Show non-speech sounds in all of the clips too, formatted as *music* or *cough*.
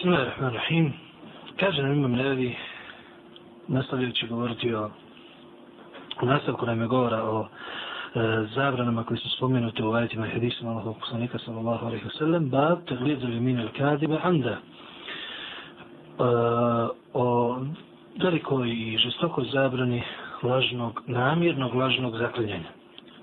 Bismillahirrahmanirrahim. Kaže nam imam nevi, nastavljajući govoriti o nastavku nam je govora o e, zabranama koji su spomenuti u ajetima i hadisima Allahog poslanika sallallahu alaihi wa sallam, bab taglidu li min al-kadiba anda. E, o velikoj i žestokoj zabrani lažnog, namjernog lažnog zaklinjanja.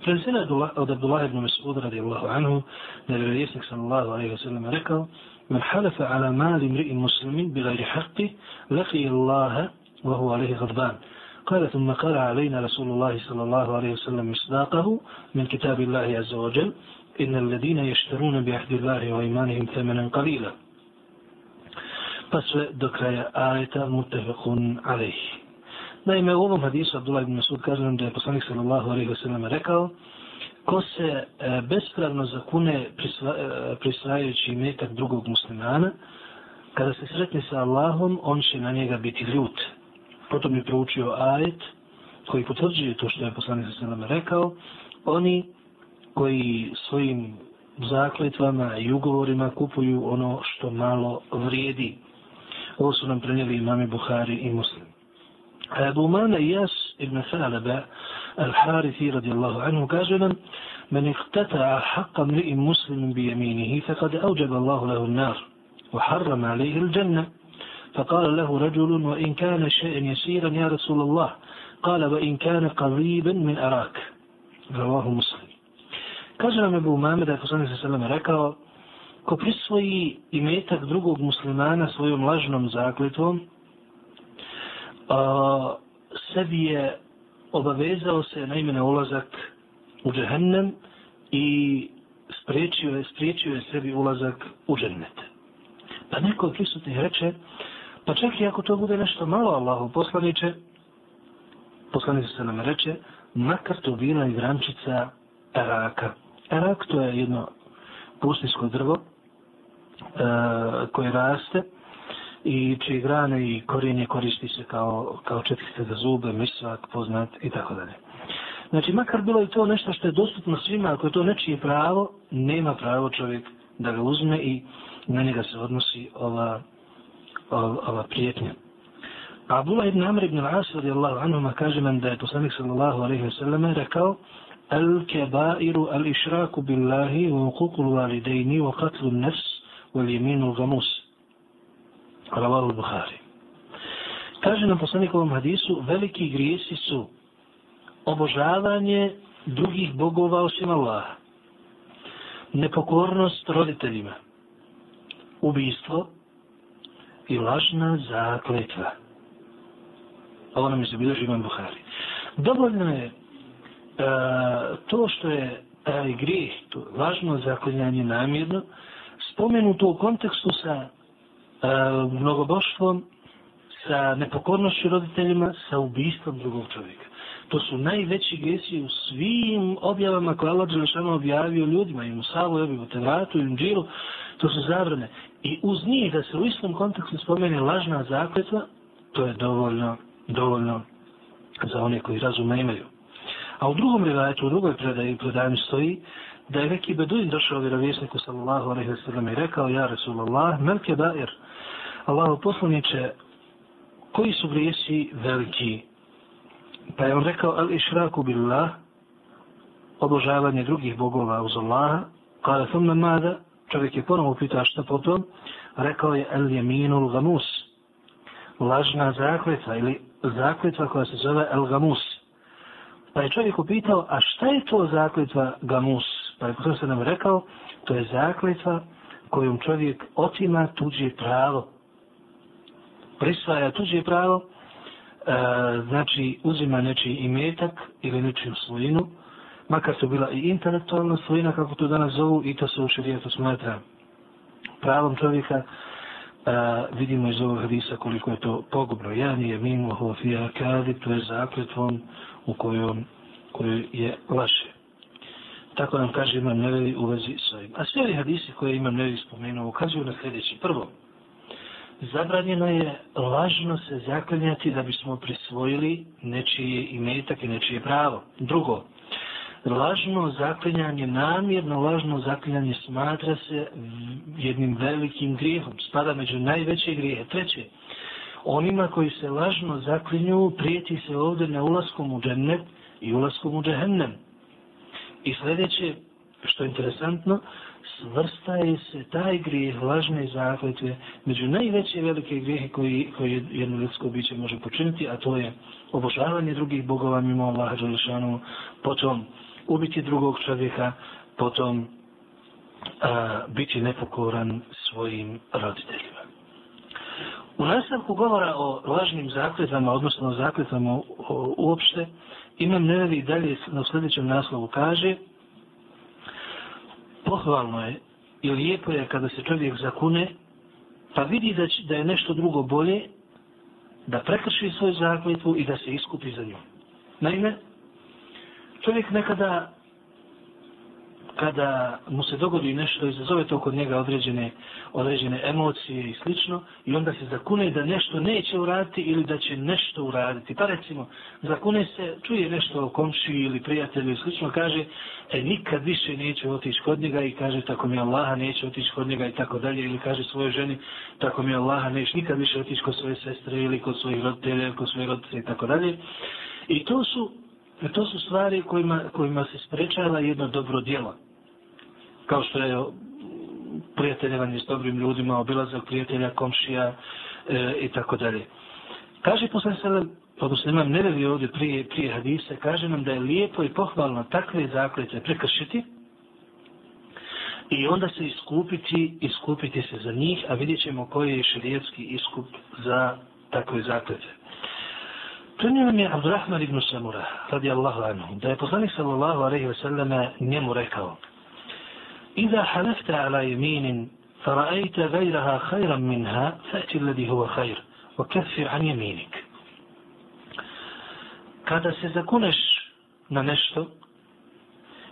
Prenesena od Abdullah ibn Mas'ud radijallahu anhu, da je vjerovjesnik sallallahu alaihi wa sallam rekao, من حلف على مال امرئ مسلم بغير حقه لقي الله وهو عليه غضبان قال ثم قال علينا رسول الله صلى الله عليه وسلم مصداقه من كتاب الله عز وجل إن الذين يشترون بعهد الله وإيمانهم ثمنا قليلا sve do kraja ajeta mutefekun alejhi. Naime, u ovom hadisu Abdullah ibn Masud kaže nam da je poslanik sallallahu ko se e, bespravno zakune prisva, e, prisvajajući metak drugog muslimana, kada se sretne sa Allahom, on će na njega biti ljut. Potom je proučio ajet koji potvrđuje to što je poslanik sa sallam rekao, oni koji svojim zakletvama i ugovorima kupuju ono što malo vrijedi. Ovo su nam prenijeli imami Buhari i Muslim. A Abu Umana Ijas ibn Salaba al-Harithi radijallahu anhu kaže nam من اقتطع حق امرئ مسلم بيمينه فقد أوجب الله له النار وحرم عليه الجنة. فقال له رجل وإن كان شيئا يسيرا يا رسول الله قال وإن كان قريبا من أراك. رواه مسلم. كجر أبو محمد صلى الله عليه وسلم ركوا ko prisvoji imetak drugog muslimana svojom lažnom zakletvom, sebi je obavezao se na imene ulazak u džehennem i spriječio je, spriječio je sebi ulazak u džennet. Pa neko od prisutnih reče, pa čak i ako to bude nešto malo Allahu poslaniče, poslaniče se nam reče, makar to bila i grančica eraka. Erak to je jedno pustinsko drvo e, koje raste i čije grane i korijenje koristi se kao, kao četkice za zube, misvak, poznat i tako dalje. Znači, makar bilo i to nešto što je dostupno svima, ako je to nečije pravo, nema pravo čovjek da ga uzme i na njega se odnosi ova, ova, ova prijetnja. Pa Abdullah ibn Amr ibn al-As radijallahu anhu ma kaže nam da je poslanik sallallahu alaihi wa sallam rekao al-kebairu al-išraku billahi wa uququl walidejni wa katlu nefs wal jeminu gamus. Ravahu Bukhari. Kaže nam poslanik ovom hadisu, veliki grijesi su obožavanje drugih bogova osim Allaha, nepokornost roditeljima, ubijstvo i lažna zakletva. Ovo nam je zabilježi imam Buhari. Dovoljno je e, to što je taj grijeh, to lažno zaklinjanje namjerno, spomenuto u kontekstu sa e, mnogoboštvom, sa nepokornošću roditeljima, sa ubijstvom drugog čovjeka. To su najveći gresi u svim objavama koje Allah Đelešanu objavio ljudima, i u Savu, i u Tevratu, i u to su zabrane. I uz njih da se u istom kontekstu spomene lažna zakletva, to je dovoljno, dovoljno za one koji razume imaju. A u drugom rivajetu, u drugoj predaji, predajem stoji, da je neki beduin došao vjerovjesniku sallallahu alaihi wa sallam i rekao, ja Rasulallah, melke bair, Allaho poslaniće, koji su grijesi veliki Pa je on rekao, al išraku billah, obožavanje drugih bogova uz Allaha, kada thumma mada, čovjek je ponovo pitao šta potom, rekao je al jeminul gamus, lažna zakletva ili zakletva koja se zove al gamus. Pa je čovjek upitao, a šta je to zakletva gamus? Pa je potom se nam rekao, to je zakletva kojom čovjek otima tuđe pravo. Prisvaja tuđe pravo, E, znači uzima nečiji imetak ili nečiju svojinu, makar su bila i intelektualna svojina, kako to danas zovu, i to se u šarijetu smatra pravom čovjeka, a, vidimo iz ovog hadisa koliko je to pogubno. Ja je mimo hofija kadi, to je zakljetvom u kojom, koju je laše. Tako nam kaže imam nevevi u vezi s ovim. A sve hadisi koje imam nevevi spomenuo ukazuju na sljedeći. Prvo, zabranjeno je lažno se zaklinjati da bismo prisvojili nečije imetak i nečije pravo. Drugo, lažno zaklinjanje, namjerno lažno zaklinjanje smatra se jednim velikim grijehom. Spada među najveće grijehe. Treće, onima koji se lažno zaklinju, prijeti se ovdje na ulaskom u džennet i ulaskom u džehennem. I sljedeće, što je interesantno, svrstaje se taj grijeh lažne zakletve među najveće velike grijehe koji, koji jedno ljudsko biće može počiniti, a to je obožavanje drugih bogova mimo Allaha Đalešanu, potom ubiti drugog čovjeka, potom a, biti nepokoran svojim roditeljima. U nastavku govora o lažnim zakletvama, odnosno o zakletvama uopšte, imam nevevi dalje na sljedećem naslovu kaže pohvalno je i lijepo je kada se čovjek zakune pa vidi da, će, da je nešto drugo bolje da prekrši svoju zakletvu i da se iskupi za nju. Naime, čovjek nekada kada mu se dogodi nešto, izazove to kod njega određene, određene emocije i slično, i onda se zakune da nešto neće uraditi ili da će nešto uraditi. Pa recimo, zakune se, čuje nešto o komši ili prijatelju i slično, kaže, e, nikad više neće otići kod njega i kaže, tako mi Allaha neće otići kod njega i tako dalje, ili kaže svojoj ženi, tako mi Allaha neće nikad više otići kod svoje sestre ili kod svojih roditelja ili kod svoje roditelja i tako dalje. I to su, to su stvari kojima, kojima se sprečava jedno dobro djelo kao što je prijateljevanje s dobrim ljudima, obilazak prijatelja, komšija e, i tako dalje. Kaže posle se, odnosno imam nevevi ovdje prije, prije hadise, kaže nam da je lijepo i pohvalno takve zakljete prekršiti i onda se iskupiti, iskupiti se za njih, a vidjet ćemo koji je širijetski iskup za takve zakljete. Prenio nam je Abdurrahman ibn Samura, radijallahu anhu, da je poslanik sallallahu alaihi wa sallam njemu rekao, إذا حلفت على يمين فرأيت غيرها خيرا منها فأتي الذي هو خير وكفر عن يمينك kada se zakuneš na nešto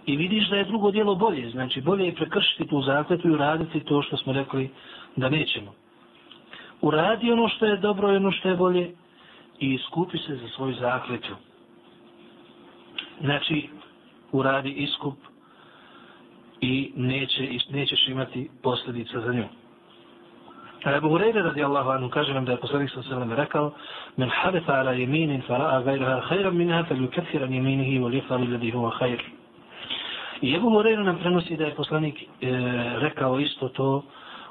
i vidiš da je drugo dijelo bolje, znači bolje je prekršiti tu zakletu i uraditi to što smo rekli da nećemo. Uradi ono što je dobro i ono što je bolje i iskupi se za svoju zakletu. Znači, uradi iskup i neće, nećeš imati posljedica za nju. A Ebu Hureyre radi Allahu anu kaže nam da je poslanik sa sallam rekao men hadefa ala jeminin fara'a gajraha khaira minha fel yukathiran jeminihi u lifali ladi huwa khair. I Ebu Hureyre nam prenosi da je poslanik e, rekao isto to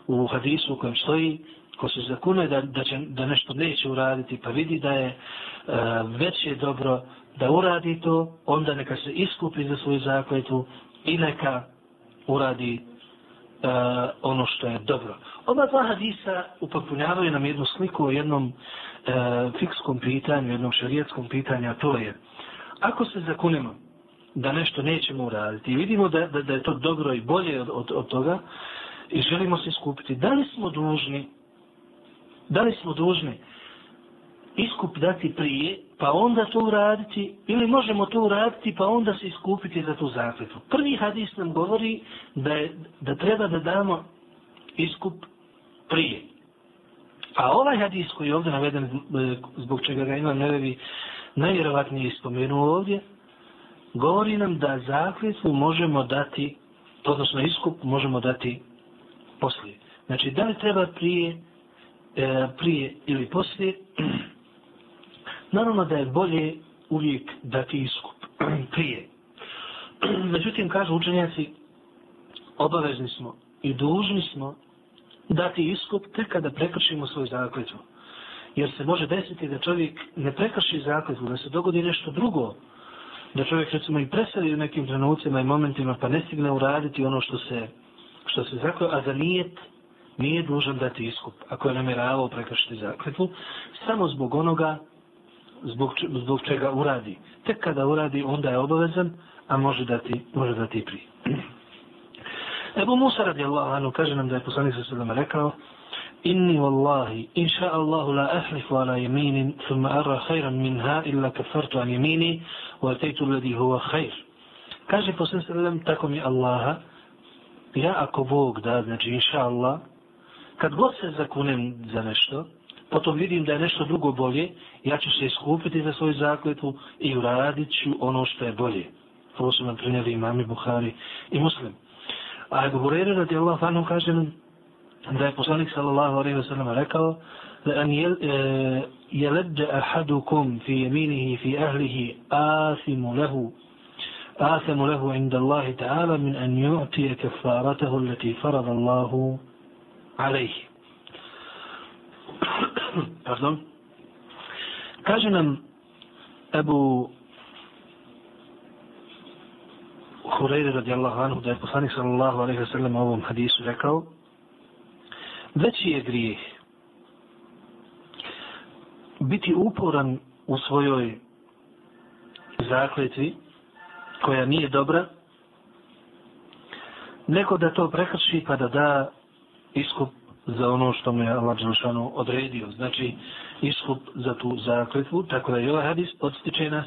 u hadisu u kojem stoji ko se zakune da, da, će, da nešto neće uraditi pa vidi da je e, veće dobro da uradi to onda neka se iskupi za svoju zakletu i neka uradi e, ono što je dobro. Oba dva hadisa upotpunjavaju nam jednu sliku o jednom e, fikskom pitanju, jednom šarijetskom pitanju, a to je, ako se zakunemo da nešto nećemo uraditi i vidimo da, da, da je to dobro i bolje od, od, od toga i želimo se iskupiti, da li smo dužni, da li smo dužni iskup dati prije, pa onda to uraditi, ili možemo to uraditi, pa onda se iskupiti za tu zakletu. Prvi hadis nam govori da, je, da treba da damo iskup prije. A ovaj hadis koji je ovdje naveden, e, zbog čega ga imam nevevi, najvjerovatnije ispomenuo ovdje, govori nam da zakletu možemo dati, odnosno iskup možemo dati poslije. Znači, da li treba prije, e, prije ili poslije, *clears throat* Naravno da je bolje uvijek dati iskup *clears throat* prije. *clears throat* Međutim, kažu učenjaci, obavezni smo i dužni smo dati iskup tek kada prekršimo svoju zakletvu. Jer se može desiti da čovjek ne prekrši zakletvu, da se dogodi nešto drugo, da čovjek recimo i preseli u nekim trenucima i momentima pa ne stigne uraditi ono što se, što se zakljuje, a za nijet nije dužan dati iskup ako je namjeravao prekršiti zakletvu, samo zbog onoga zbog, zbog čega uradi. Tek kada uradi, onda je obavezan, a može dati, može dati pri. *clears throat* Ebu Musa radi Allah, kaže nam da je poslanik sa sedama rekao, Inni wallahi, inša Allahu la ahlifu ala jeminin, thumma arra khayran minha illa kafartu an jemini, wa atejtu ladi huwa khayr. Kaže poslanik sa sedama, tako mi Allaha, ja ako Bog da, znači inša Allah, kad god se zakunem za nešto, potom vidim da je nešto drugo bolje, ja ću se iskupiti za svoju zakletu i uradit ću ono što je bolje. Ovo su nam prinjeli imami Buhari i Muslim. A Ebu Hureyre radi Allah fanu kaže nam da je poslanik sallallahu alaihi wa sallam rekao da an jeledde ahadukum fi jeminihi fi ahlihi asimu lehu آثم له عند الله تعالى من أن يعطي كفارته التي فرض الله عليه Pardon. Kaže nam Ebu Hureyre radijallahu anhu da je poslanik sallallahu alaihi wa sallam ovom hadisu rekao veći je grijeh biti uporan u svojoj zakletvi koja nije dobra neko da to prekrši pa da da iskup za ono što mu je Allah Đelšanu odredio. Znači, iskup za tu zakletvu. Tako da je ovaj hadis podstiče nas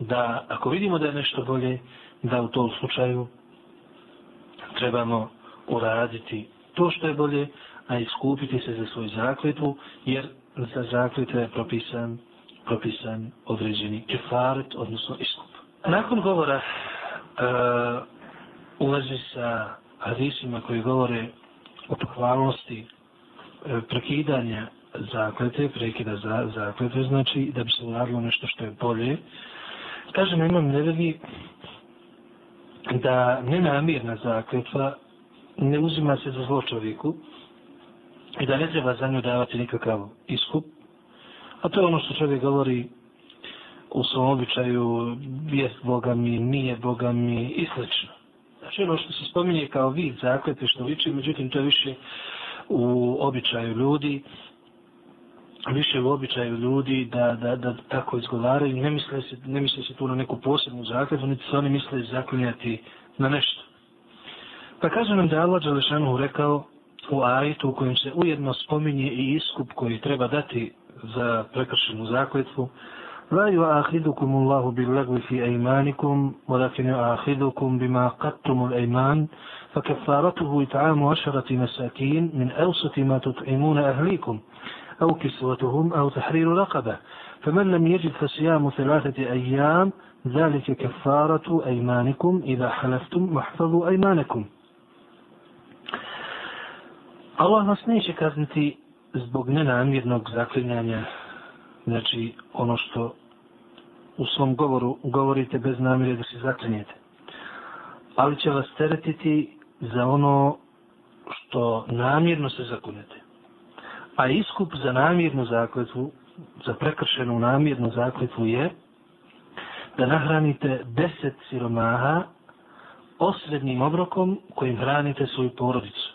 da ako vidimo da je nešto bolje, da u tom slučaju trebamo uraditi to što je bolje, a iskupiti se za svoju zakletvu, jer za zakletvu je propisan, propisan određeni kefaret, odnosno iskup. Nakon govora e, uh, ulazi sa hadisima koji govore o pohvalnosti e, prekidanja zaklete, prekida za, zaklete, znači da bi se uradilo nešto što je bolje. Kažem, imam nevevi da nenamirna zakletva ne uzima se za zlo čovjeku i da ne treba za nju davati nikakav iskup. A to je ono što čovjek govori u svom običaju jest Boga mi, nije Boga mi i slično. Znači ono što se spominje kao vid zaklete što liči, međutim to je više u običaju ljudi, više u običaju ljudi da, da, da tako izgovaraju, ne misle, se, ne misle se tu na neku posebnu zakletu, niti se oni misle zaklinjati na nešto. Pa kaže nam da je Allah Đalešanu rekao u ajetu u kojem se ujedno spominje i iskup koji treba dati za prekršenu zakletvu, لا يؤاخذكم الله باللغو في أيمانكم ولكن يؤاخذكم بما قدتم الأيمان فكفارته إطعام عشرة مساكين من أوسط ما تطعمون أهليكم أو كسوتهم أو تحرير رقبة. فمن لم يجد فصيام ثلاثة أيام ذلك كفارة أيمانكم إذا حلفتم واحفظوا أيمانكم. Allah nas neće kazniti zbog nenamjernog zaklinjanja znači ono što u svom govoru govorite bez namjere da se zaklinjete. Ali će vas teretiti za ono što namjerno se zakunete. A iskup za namjernu zakletvu, za prekršenu namjernu zakletvu je da nahranite deset siromaha osrednjim obrokom kojim hranite svoju porodicu.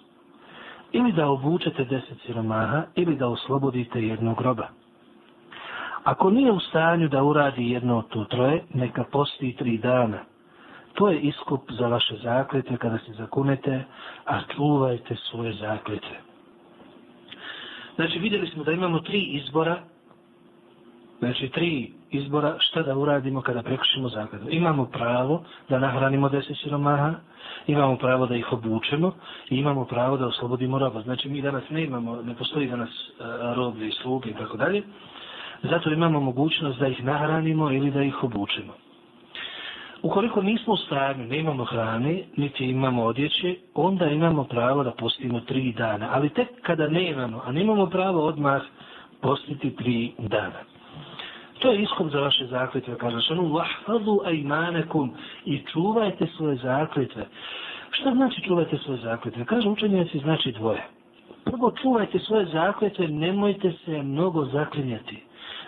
Ili da obučete deset siromaha, ili da oslobodite jednog groba. Ako nije u stanju da uradi jedno od to troje, neka posti tri dana. To je iskup za vaše zaklete kada se zakunete, a čuvajte svoje zaklete. Znači vidjeli smo da imamo tri izbora, znači tri izbora šta da uradimo kada prekršimo zakletu. Imamo pravo da nahranimo deset siromaha, imamo pravo da ih obučemo i imamo pravo da oslobodimo roba. Znači mi danas ne imamo, ne postoji danas e, uh, roblje i sluge i tako dalje. Zato imamo mogućnost da ih nahranimo ili da ih obučimo. Ukoliko nismo u stanju, ne imamo hrane, niti imamo odjeće, onda imamo pravo da postimo tri dana. Ali tek kada ne imamo, a nemamo pravo odmah postiti tri dana. To je ishod za vaše zakletve. Kaže šanu, vahfadu ajmanekum i čuvajte svoje zakletve. Šta znači čuvajte svoje zakletve? Kaže učenjaci znači dvoje. Prvo čuvajte svoje zakletve, nemojte se mnogo zaklinjati.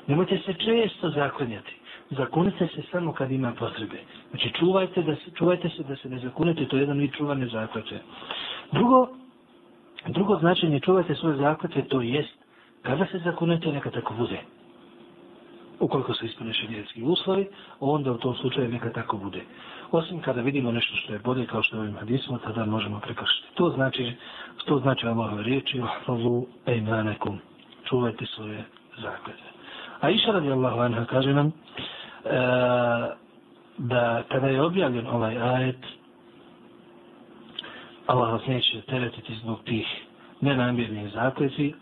Nemojte se često zakonjati. Zakunite se samo kad ima potrebe. Znači čuvajte, da se, čuvajte se da se ne zakunete, to je jedan vid čuvanje zakljate. Drugo, drugo značenje čuvajte svoje zakljate, to jest kada se zakunete, neka tako bude. Ukoliko se ispune šedjetski uslovi, onda u tom slučaju neka tako bude. Osim kada vidimo nešto što je bolje, kao što je ovim hadismom, tada možemo prekršiti. To znači, to znači Allahove riječi, čuvajte svoje zakljede. A iša radijallahu anha kaže nam e, da kada je objavljen ovaj ajet Allah vas neće teretiti zbog tih nenamjernih zakleci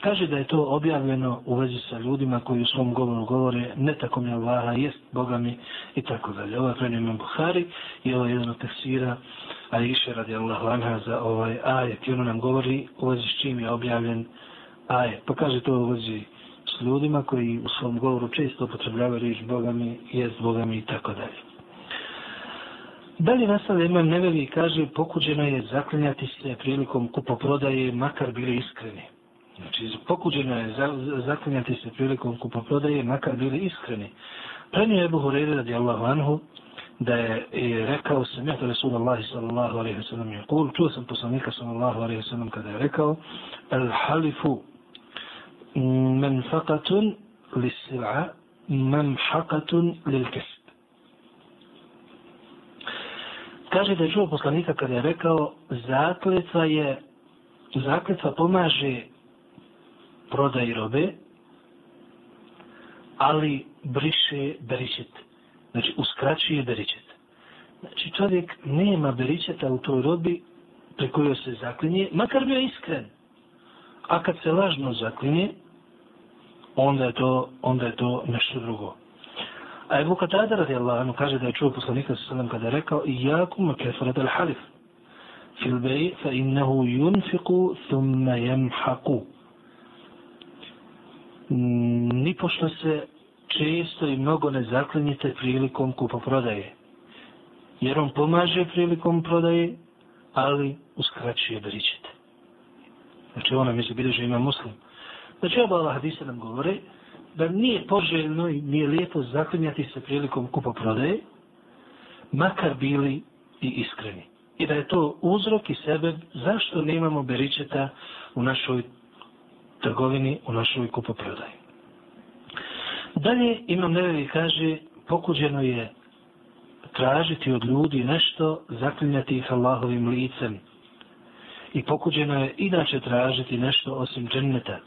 kaže da je to objavljeno u vezi sa ljudima koji u svom govoru govore ne tako mi Allaha, jest Boga mi i tako dalje. Ovo je prenio imam Buhari i ovo je jedno tefsira a iše radi Allahu anha za ovaj ajet i ono nam govori u vezi s čim je objavljen ajet. Pa kaže to u vezi s ljudima koji u svom govoru često upotrebljavaju riječ Boga mi, jest Boga mi i tako dalje. Dalje nastavlja imam neveli i kaže pokuđeno je zaklinjati se prilikom kupoprodaje makar bili iskreni. Znači pokuđeno je zaklinjati se prilikom kupoprodaje makar bili iskreni. Prenio je Ebu Hureyre radi Allahu anhu da je, je rekao sam ja to Resulallahi sallallahu alaihi wa sallam je kul, čuo sam poslanika sallallahu alaihi wa sallam kada je rekao al halifu منفقة للسلعة sila للكسب. Kaže da je čuo poslanika kada je rekao zakletva je zakletva pomaže prodaj robe ali briše beričet. Znači uskraćuje beričet. Znači čovjek nema beričeta u toj robi pre kojoj se zaklinje, makar bio iskren. A kad se lažno zaklinje, onda je to, onda je to nešto drugo. A Ebu Katada radijallahu anhu kaže da je čuo poslanika sa sallam kada je rekao Iyakum kefrat al halif fil bej fa innehu yunfiku thumma jemhaku. Nipošto se često i mnogo ne zaklinjite prilikom kupoprodaje. Jer on pomaže prilikom prodaje, ali uskraćuje beričete. Znači ona mi se bilježe ima muslim. Znači oba ova hadisa nam govore da nije poželjno i nije lijepo zaklinjati se prilikom kupoprodaje, makar bili i iskreni. I da je to uzrok i sebe zašto nemamo beričeta u našoj trgovini, u našoj kupoprodaji. Dalje imam nevevi kaže pokuđeno je tražiti od ljudi nešto, zaklinjati ih Allahovim licem. I pokuđeno je inače tražiti nešto osim dženneta.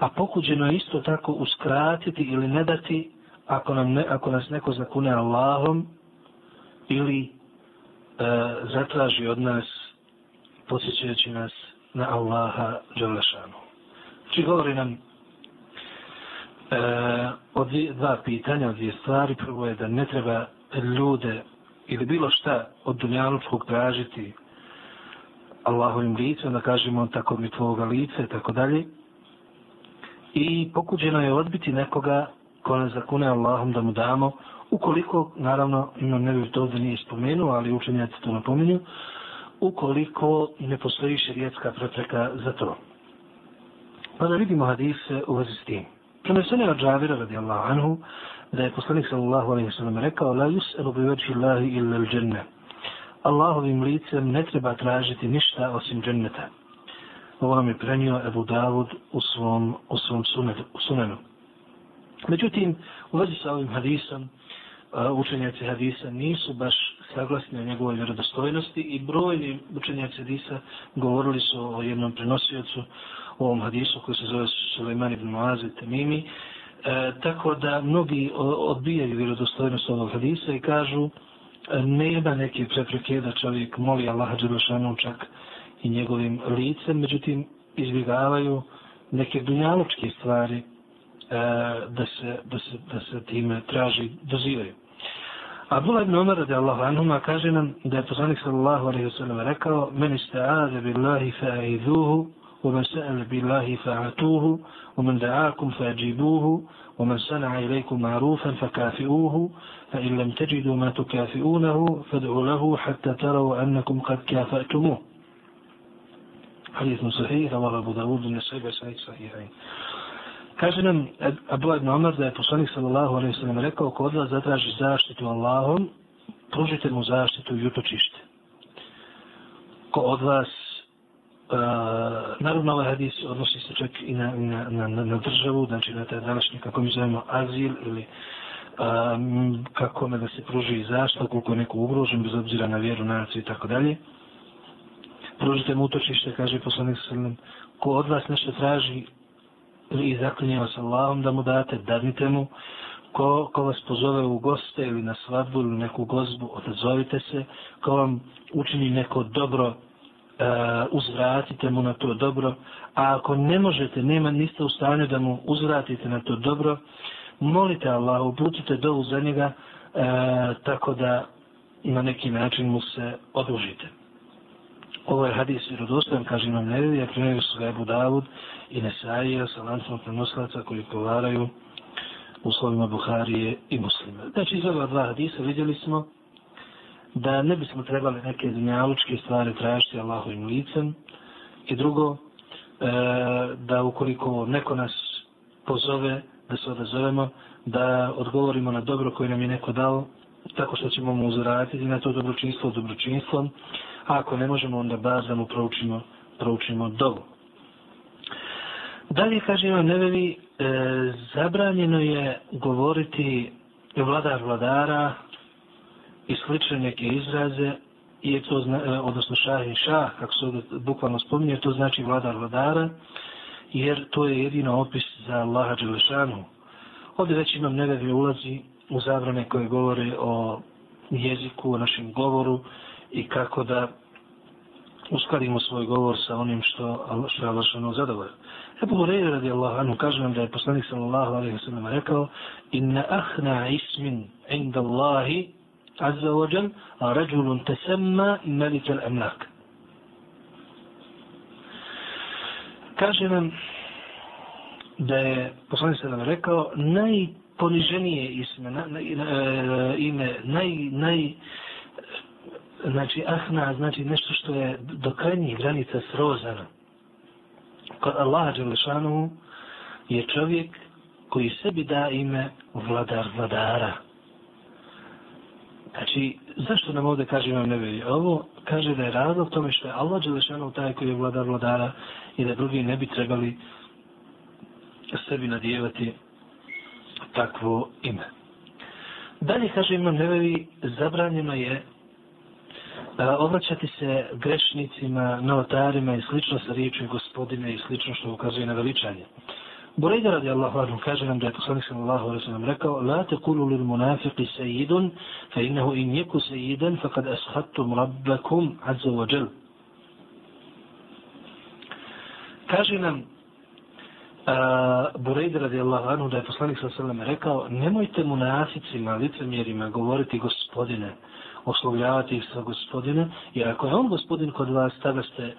A pokuđeno je isto tako uskratiti ili ne dati ako, nam ne, ako nas neko zakune Allahom ili e, zatraži od nas posjećajući nas na Allaha Đalešanu. Či govori nam e, o dvije, dva pitanja, o dvije stvari. Prvo je da ne treba ljude ili bilo šta od dunjalučkog tražiti Allahovim licom, da kažemo tako mi tvoga lice, tako dalje. I pokuđeno je odbiti nekoga ko nas zakune Allahom da mu damo, ukoliko, naravno, imam ne bih to da nije spomenuo, ali učenjaci to napominju, ukoliko ne postoji šerijetska prepreka za to. Pa da vidimo hadise u vezi s tim. Prenesene od Džavira radijallahu anhu da je poslanik sallallahu alaihi sallam rekao la yus'elu bi veći Allahi illa il dženne. Allahovim licem ne treba tražiti ništa osim dženneta. Ovo nam je prenio Ebu Davud u svom, u svom sunenu. Međutim, u vezi sa ovim hadisom, uh, učenjaci hadisa nisu baš saglasni o njegovoj vjerodostojnosti i brojni učenjaci hadisa govorili su o jednom prenosiocu u ovom hadisu koji se zove Suleiman ibn Muazi Temimi. E, tako da mnogi odbijaju vjerodostojnost ovog hadisa i kažu e, nema neke prepreke da čovjek moli Allaha Đelešanu čak i njegovim licem, međutim izbjegavaju neke dunjalučke stvari e, da, se, da, se, da se time traži, dozivaju. Abdullah ibn Umar radi Allahu anhuma kaže nam da je poslanik sallallahu alaihi wa sallam rekao meni ste aze billahi fa'idhuhu ومن سأل بالله فأعطوه ومن دعاكم فأجيبوه ومن صنع إليكم معروفا فكافئوه فإن لم تجدوا ما تكافئونه فادعوا له حتى تروا أنكم قد كافأتموه حديث صحيح رواه أبو داود sve السيد بسعيد صحيحين Kaže nam Abu Ibn Omar da je poslanik sallallahu alaihi sallam rekao ko odla zatraži zaštitu Allahom, pružite mu zaštitu i utočište. Ko od vas Uh, naravno ovaj hadis odnosi se čak i na, na, na, na državu, znači na taj današnji, kako mi zovemo, azil ili um, kako me da se pruži zaštita, koliko je neko ugrožen, bez obzira na vjeru, naciju i tako dalje. Pružite mu utočište, kaže poslanik sallam, ko od vas nešto traži ili zaklinje vas Allahom da mu date, dadnite mu, ko, ko vas pozove u goste ili na svadbu ili neku gozbu, odazovite se, ko vam učini neko dobro, e, uzvratite mu na to dobro, a ako ne možete, nema, niste u stanju da mu uzvratite na to dobro, molite Allah, uputite dovu za njega, e, tako da na neki način mu se odužite. Ovo je hadis vjerodostojan, kaže imam nevi, a primjerio su Ebu Davud i Nesaija sa lancom prenoslaca koji povaraju uslovima Buharije i muslima. Znači, iz ova dva hadisa vidjeli smo da ne bismo trebali neke dunjalučke stvari tražiti Allahovim licem i drugo, e, da ukoliko neko nas pozove, da se odazovemo, da odgovorimo na dobro koje nam je neko dao, tako što ćemo mu uzratiti na to dobročinstvo dobročinstvom, a ako ne možemo, onda bar da mu proučimo, proučimo dobu. Dalje, kaže Imam Nevevi, e, zabranjeno je govoriti vladar vladara i slične neke izraze, i to zna, e, odnosno šah i šah, kako se ovdje bukvalno spominje, to znači vladar vladara, jer to je jedino opis za Allaha Đelešanu. Ovdje već imam Nevevi ulazi u zabrane koje govore o jeziku, o našem govoru i kako da uskladimo svoj govor sa onim što, što je Allah zadovoljno. Ebu Hureyre radi Allah anu kaže nam da je poslanik sallallahu alaihi wa sallam rekao inna ahna ismin inda Allahi azza wa jal a rađulun tesemma melike l'emlak. Kaže nam da je poslanik sallallahu rekao najponiženije isme, na, na, na, ime, naj, naj, znači ahna znači nešto što je do krajnjih granica srozano kod Allaha Đelešanu je čovjek koji sebi da ime vladar vladara. Znači, zašto nam ovdje kaže imam neveri? Ovo kaže da je razlog tome što je Allah Đelešanu taj koji je vladar vladara i da drugi ne bi trebali sebi nadijevati takvo ime. Dalje kaže imam neveri, zabranjeno je E, obraćati se grešnicima, novotarima i slično sa riječu gospodine i slično što ukazuje na veličanje. Burejda radi Allahu anhu kaže nam da je poslanik sallallahu alaihi sallam rekao La te kulu lil munafiqi sejidun fe innehu in jeku sejidan fe kad ashattum rabbakum azza wa jel. Kaže nam uh, Burejda radi Allahu anhu da je poslanik sallallahu alaihi sallam rekao nemojte munaficima, licemjerima govoriti gospodine oslovljavati ih sa gospodine, jer ako je on gospodin kod vas, tada ste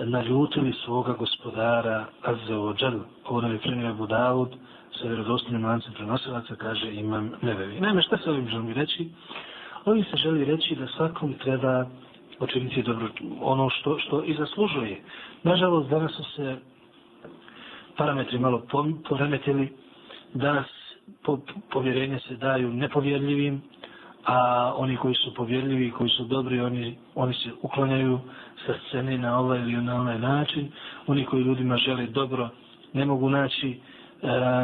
naljutili svoga gospodara Azeo Džel, ovo nam je prenio Abu Dawud, sa vjerodostinim lancem prenosilaca, kaže imam nevevi. Naime, šta se ovim želim reći? Ovim se želi reći da svakom treba počiniti dobro ono što, što i zaslužuje. Nažalost, danas su se parametri malo poremetili, danas po, povjerenje se daju nepovjerljivim, a oni koji su povjerljivi, koji su dobri, oni, oni se uklanjaju sa scene na ovaj ili na onaj način. Oni koji ljudima žele dobro ne mogu naći e,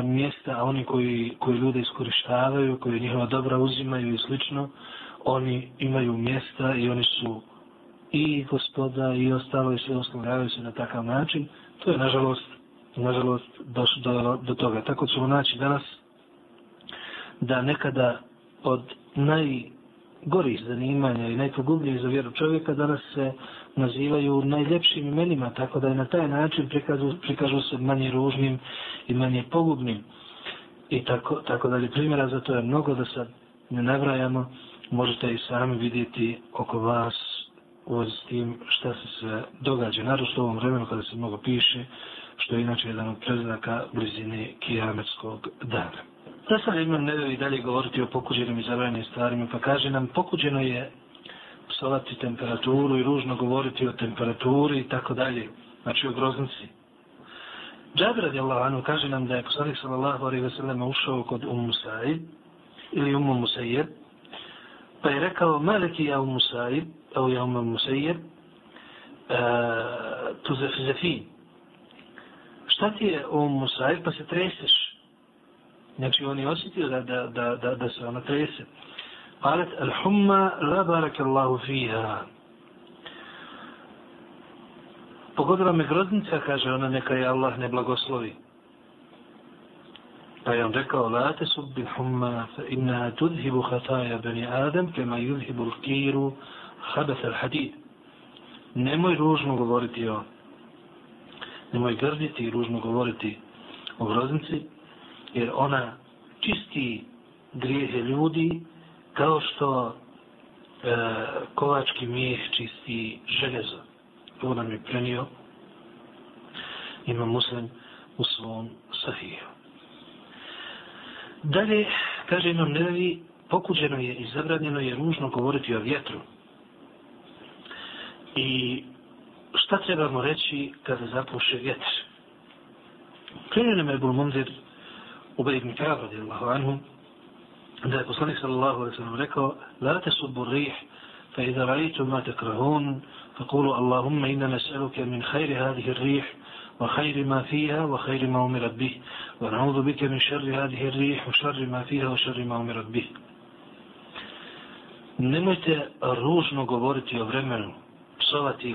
mjesta, a oni koji, koji ljude iskorištavaju, koji njihova dobra uzimaju i slično, oni imaju mjesta i oni su i gospoda i ostalo i sve oslovljavaju se na takav način. To je nažalost, nažalost došlo do, do toga. Tako ćemo naći danas da nekada od najgorih zanimanja i najpogubljivih za vjeru čovjeka danas se nazivaju najljepšim imenima, tako da je na taj način prikažu, prikažu se manje ružnim i manje pogubnim. I tako, tako da li primjera za to je mnogo da sad ne navrajamo, možete i sami vidjeti oko vas u s tim šta se sve događa. Naravno u ovom vremenu kada se mnogo piše, što je inače jedan od preznaka blizine kijametskog dana. Da imam nevevi dalje govoriti o pokuđenim i zabranjenim stvarima, pa kaže nam pokuđeno je psovati temperaturu i ružno govoriti o temperaturi i tako dalje, znači o groznici. Džabir radijallahu anhu kaže nam da je poslanik sallallahu alaihi ve sellem ušao kod Um Musaib ili Umu Musaib pa je rekao Maliki ja Um Musaib au ja Um Musaib eh, tu zafizafin šta ti je Um Musaib pa se treseš. Znači on je osjetio da, da, da, da, da se ona trese. Qalet, al-humma la barakallahu fiha. Pogodila me groznica, kaže ona, neka je Allah ne blagoslovi. Pa je on rekao, la te subbi humma, fa inna tudhibu hataja bani Adam, kema yudhibu l-kiru habath al-hadid. nemoj ružno govoriti o nemoj grditi i ružno govoriti o groznici, jer ona čisti grijehe ljudi kao što e, kovački mijeh čisti železo. Ovo nam je prenio ima muslim u svom sahiju. Dalje, kaže imam nevi, pokuđeno je i zabranjeno je ružno govoriti o vjetru. I šta trebamo reći kada zapuše vjetr? Prenio nam je أبي بن كعب رضي الله عنه أن الرسول صلى الله عليه وسلم رأى لا تسبوا الريح فإذا رأيتم ما تكرهون فقولوا اللهم إنا نسألك من خير هذه الريح وخير ما فيها وخير ما أمرت به ونعوذ بك من شر هذه الريح وشر ما فيها وشر ما أمرت به نمت ružno govoriti o vremenu, psovati i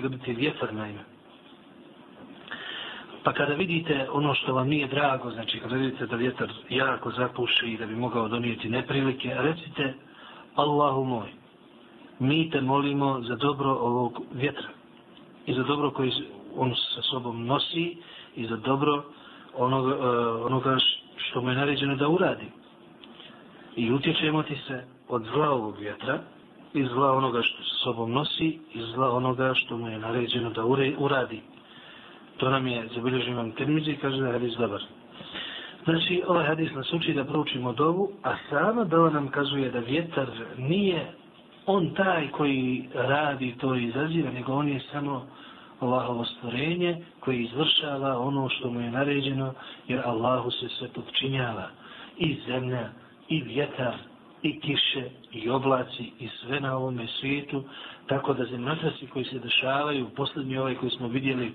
grbiti, بيفر نايمه. Pa kada vidite ono što vam nije drago, znači kada vidite da vjetar jako zapuši i da bi mogao donijeti neprilike, recite Allahu moj, mi te molimo za dobro ovog vjetra i za dobro koji on sa sobom nosi i za dobro onoga, e, onoga što mu je naređeno da uradi. I utječemo ti se od zla ovog vjetra i zla onoga što sa sobom nosi i zla onoga što mu je naređeno da uradi. To nam je zabilježio imam Tirmizi i kaže da je hadis dobar. Znači, ovaj hadis nas uči da proučimo dovu, a sama dova nam kazuje da vjetar nije on taj koji radi to i izaziva, nego on je samo Allahovo stvorenje koji izvršava ono što mu je naređeno, jer Allahu se sve podčinjava. I zemlja, i vjetar, i kiše, i oblaci, i sve na ovome svijetu, tako da zemljotrasi koji se dešavaju, posljednji ovaj koji smo vidjeli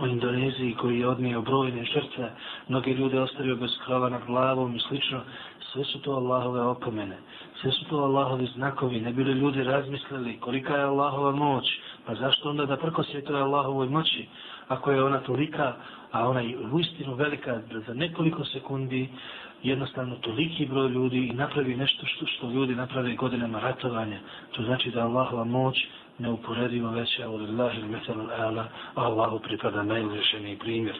u Indoneziji koji je odnio brojne žrtve, mnogi ljude ostavio bez krova nad glavom i slično, sve su to Allahove opomene, sve su to Allahovi znakovi, ne bili ljudi razmislili kolika je Allahova moć, pa zašto onda da prko se to je Allahovoj moći, ako je ona tolika, a ona je u istinu velika, za nekoliko sekundi jednostavno toliki broj ljudi i napravi nešto što, što ljudi naprave godinama ratovanja, to znači da Allahova moć neuporedivo veća od Allahi ili metal ala, a Allahu pripada najuzrešeniji primjer.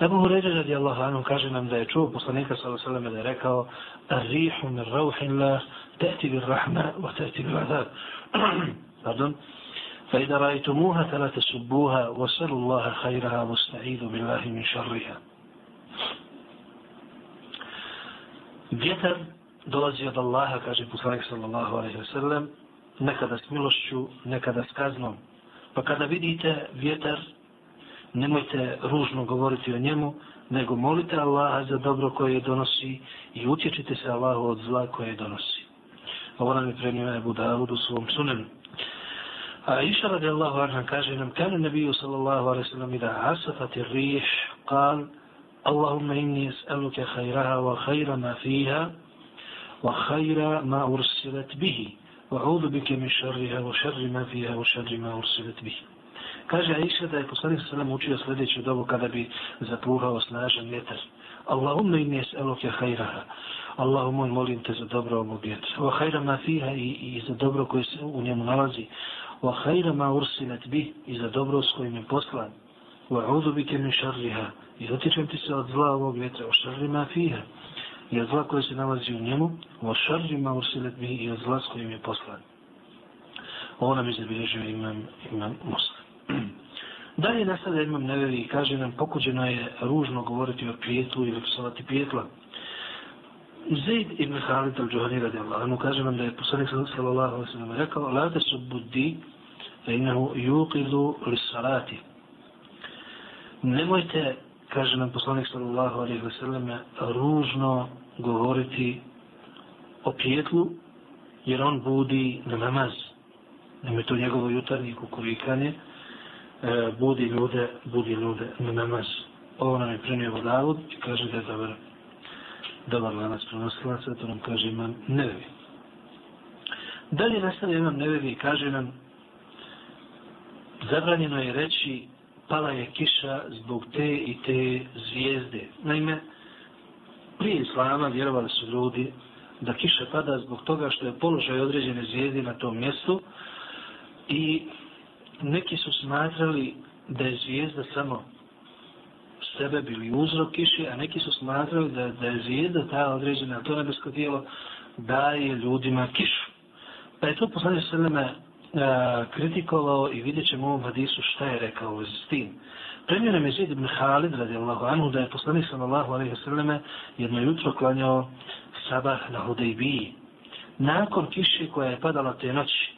Ebu Hureyre radi Allah anhu kaže nam da je čuo poslanika s.a.v. da je rekao Ar-rihu min rauhillah te'ti bir rahma wa te'ti bir azab. *clears throat* Pardon. فإذا رأيتموها فلا تسبوها وسلوا الله خيرها واستعيذوا بالله من شرها. Vjetar dolazi od Allaha, kaže poslanik sallallahu alaihi wa sallam, nekada s milošću, nekada s kaznom. Pa kada vidite vjetar, nemojte ružno govoriti o njemu, nego molite Allaha za dobro koje donosi i utječite se Allahu od zla koje donosi. Ovo nam je prenio Ebu Davud u svom sunenu. A iša radi Allahu anha kaže nam, kane nebiju sallallahu alaihi sallam ida asafati rih, kal, Allahumma inni es'aluke hajraha wa hajra ma fiha wa hajra ma ursilat bihi. وعوذ بك من شرها وشر ما فيها وشر ما أرسلت به Kaže Aisha da je poslanik sa sallam učio sljedeću dobu kada bi zapruhao snažan vjetar. Allahumma inni es'aluke hajraha. Allahu moj molim te za dobro ovog vjetra. Wa hajra ma fiha i, i za dobro koje se u njemu nalazi. Wa hajra ma ursilat bi i za dobro s kojim je poslan. Wa udu bike min šarriha. I otičem ti se od zla ovog vjetra. Wa šarri ma fiha i od zla koje se nalazi u njemu, o šarrima usilet bi i od zla s kojim je poslan. Ovo nam je zabilježio imam, imam muslim. *clears throat* Dalje nastavlja imam neveri i kaže nam pokuđeno je ružno govoriti o prijetlu ili psovati prijetla. Zaid ibn Khalid al-Juhani radi Allah, mu kaže nam da je poslanik sallallahu alaihi sallam rekao, la te su buddi, inahu yuqidu li salati. Nemojte, kaže nam poslanik sallallahu alaihi sallam, ružno govoriti o pijetlu jer on budi na namaz. Nime to njegovo jutarnje kukurikanje, e, budi ljude, budi ljude na namaz. Ovo nam je prenio Vodavod i kaže da je dobar, dobar lanac prenosilaca, to nam kaže imam nevevi. Dalje nastavlja imam nevevi i kaže nam, zabranjeno je reći, pala je kiša zbog te i te zvijezde. Naime, prije islama vjerovali su ljudi da kiša pada zbog toga što je položaj određene zvijezde na tom mjestu i neki su smatrali da je zvijezda samo sebe bili uzrok kiše, a neki su smatrali da, da je zvijezda ta određena, to nebesko tijelo, daje ljudima kišu. Pa je to poslanje Seleme E, kritikovao i vidjet ćemo u ovom hadisu šta je rekao s tim. Premijer nam je Zid ibn Halid radi Allahu anhu, da je poslanik sallallahu alaihi sallame jedno jutro klanjao sabah na Hudejbiji. Nakon kiše koja je padala te noći,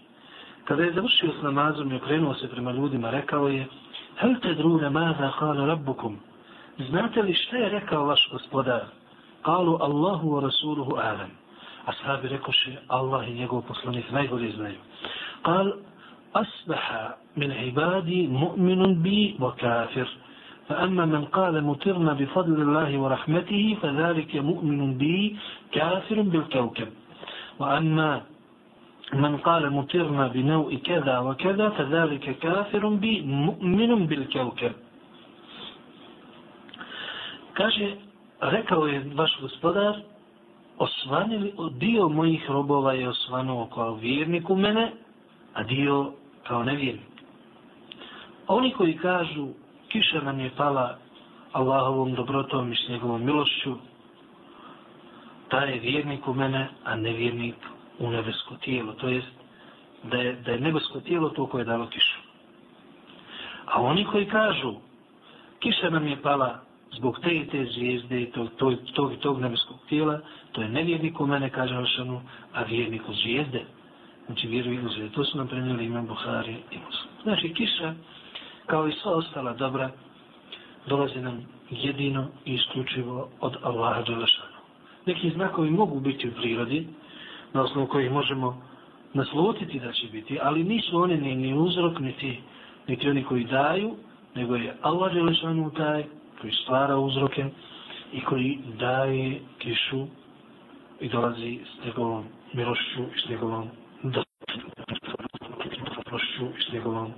kada je završio s namazom i okrenuo se prema ljudima, rekao je Hel te drune maza hvala rabbukum? Znate li šta je rekao vaš gospodar? Kalu Allahu wa Rasuluhu alam. Ashabi rekoše Allah i njegov poslanik najbolje znaju. قال أصبح من عبادي مؤمن بي وكافر. فأما من قال مطرنا بفضل الله ورحمته فذلك مؤمن بي كافر بالكوكب. وأما من قال مطرنا بنوء كذا وكذا فذلك كافر بي مؤمن بالكوكب. Kaže, rekao je vaš gospodar, osvanili, dio mojih robova je osvanuo kao vjernik u mene, a dio kao nevjernik. Oni koji kažu kiša nam je pala Allahovom dobrotom i s njegovom milošću, taj je vjernik u mene, a nevjernik u nebesko tijelo. To jest da je, da je nebesko tijelo to koje je dalo kišu. A oni koji kažu kiša nam je pala zbog te i te zvijezde i tog, tog, tog, tog nebeskog tijela, to je nevjernik u mene, kaže Alšanu, a vjernik u zvijezde znači vjeru i uzve. To su nam prenijeli imam Buhari i Muslim. Znači, kiša, kao i sva ostala dobra, dolazi nam jedino i isključivo od Allaha Đelešanu. Neki znakovi mogu biti u prirodi, na osnovu kojih možemo naslutiti da će biti, ali nisu oni ni, ni uzrok, niti, niti oni koji daju, nego je Allah Đelešanu taj koji stvara uzroke i koji daje kišu i dolazi s njegovom milošću i s njegovom da i s njegovom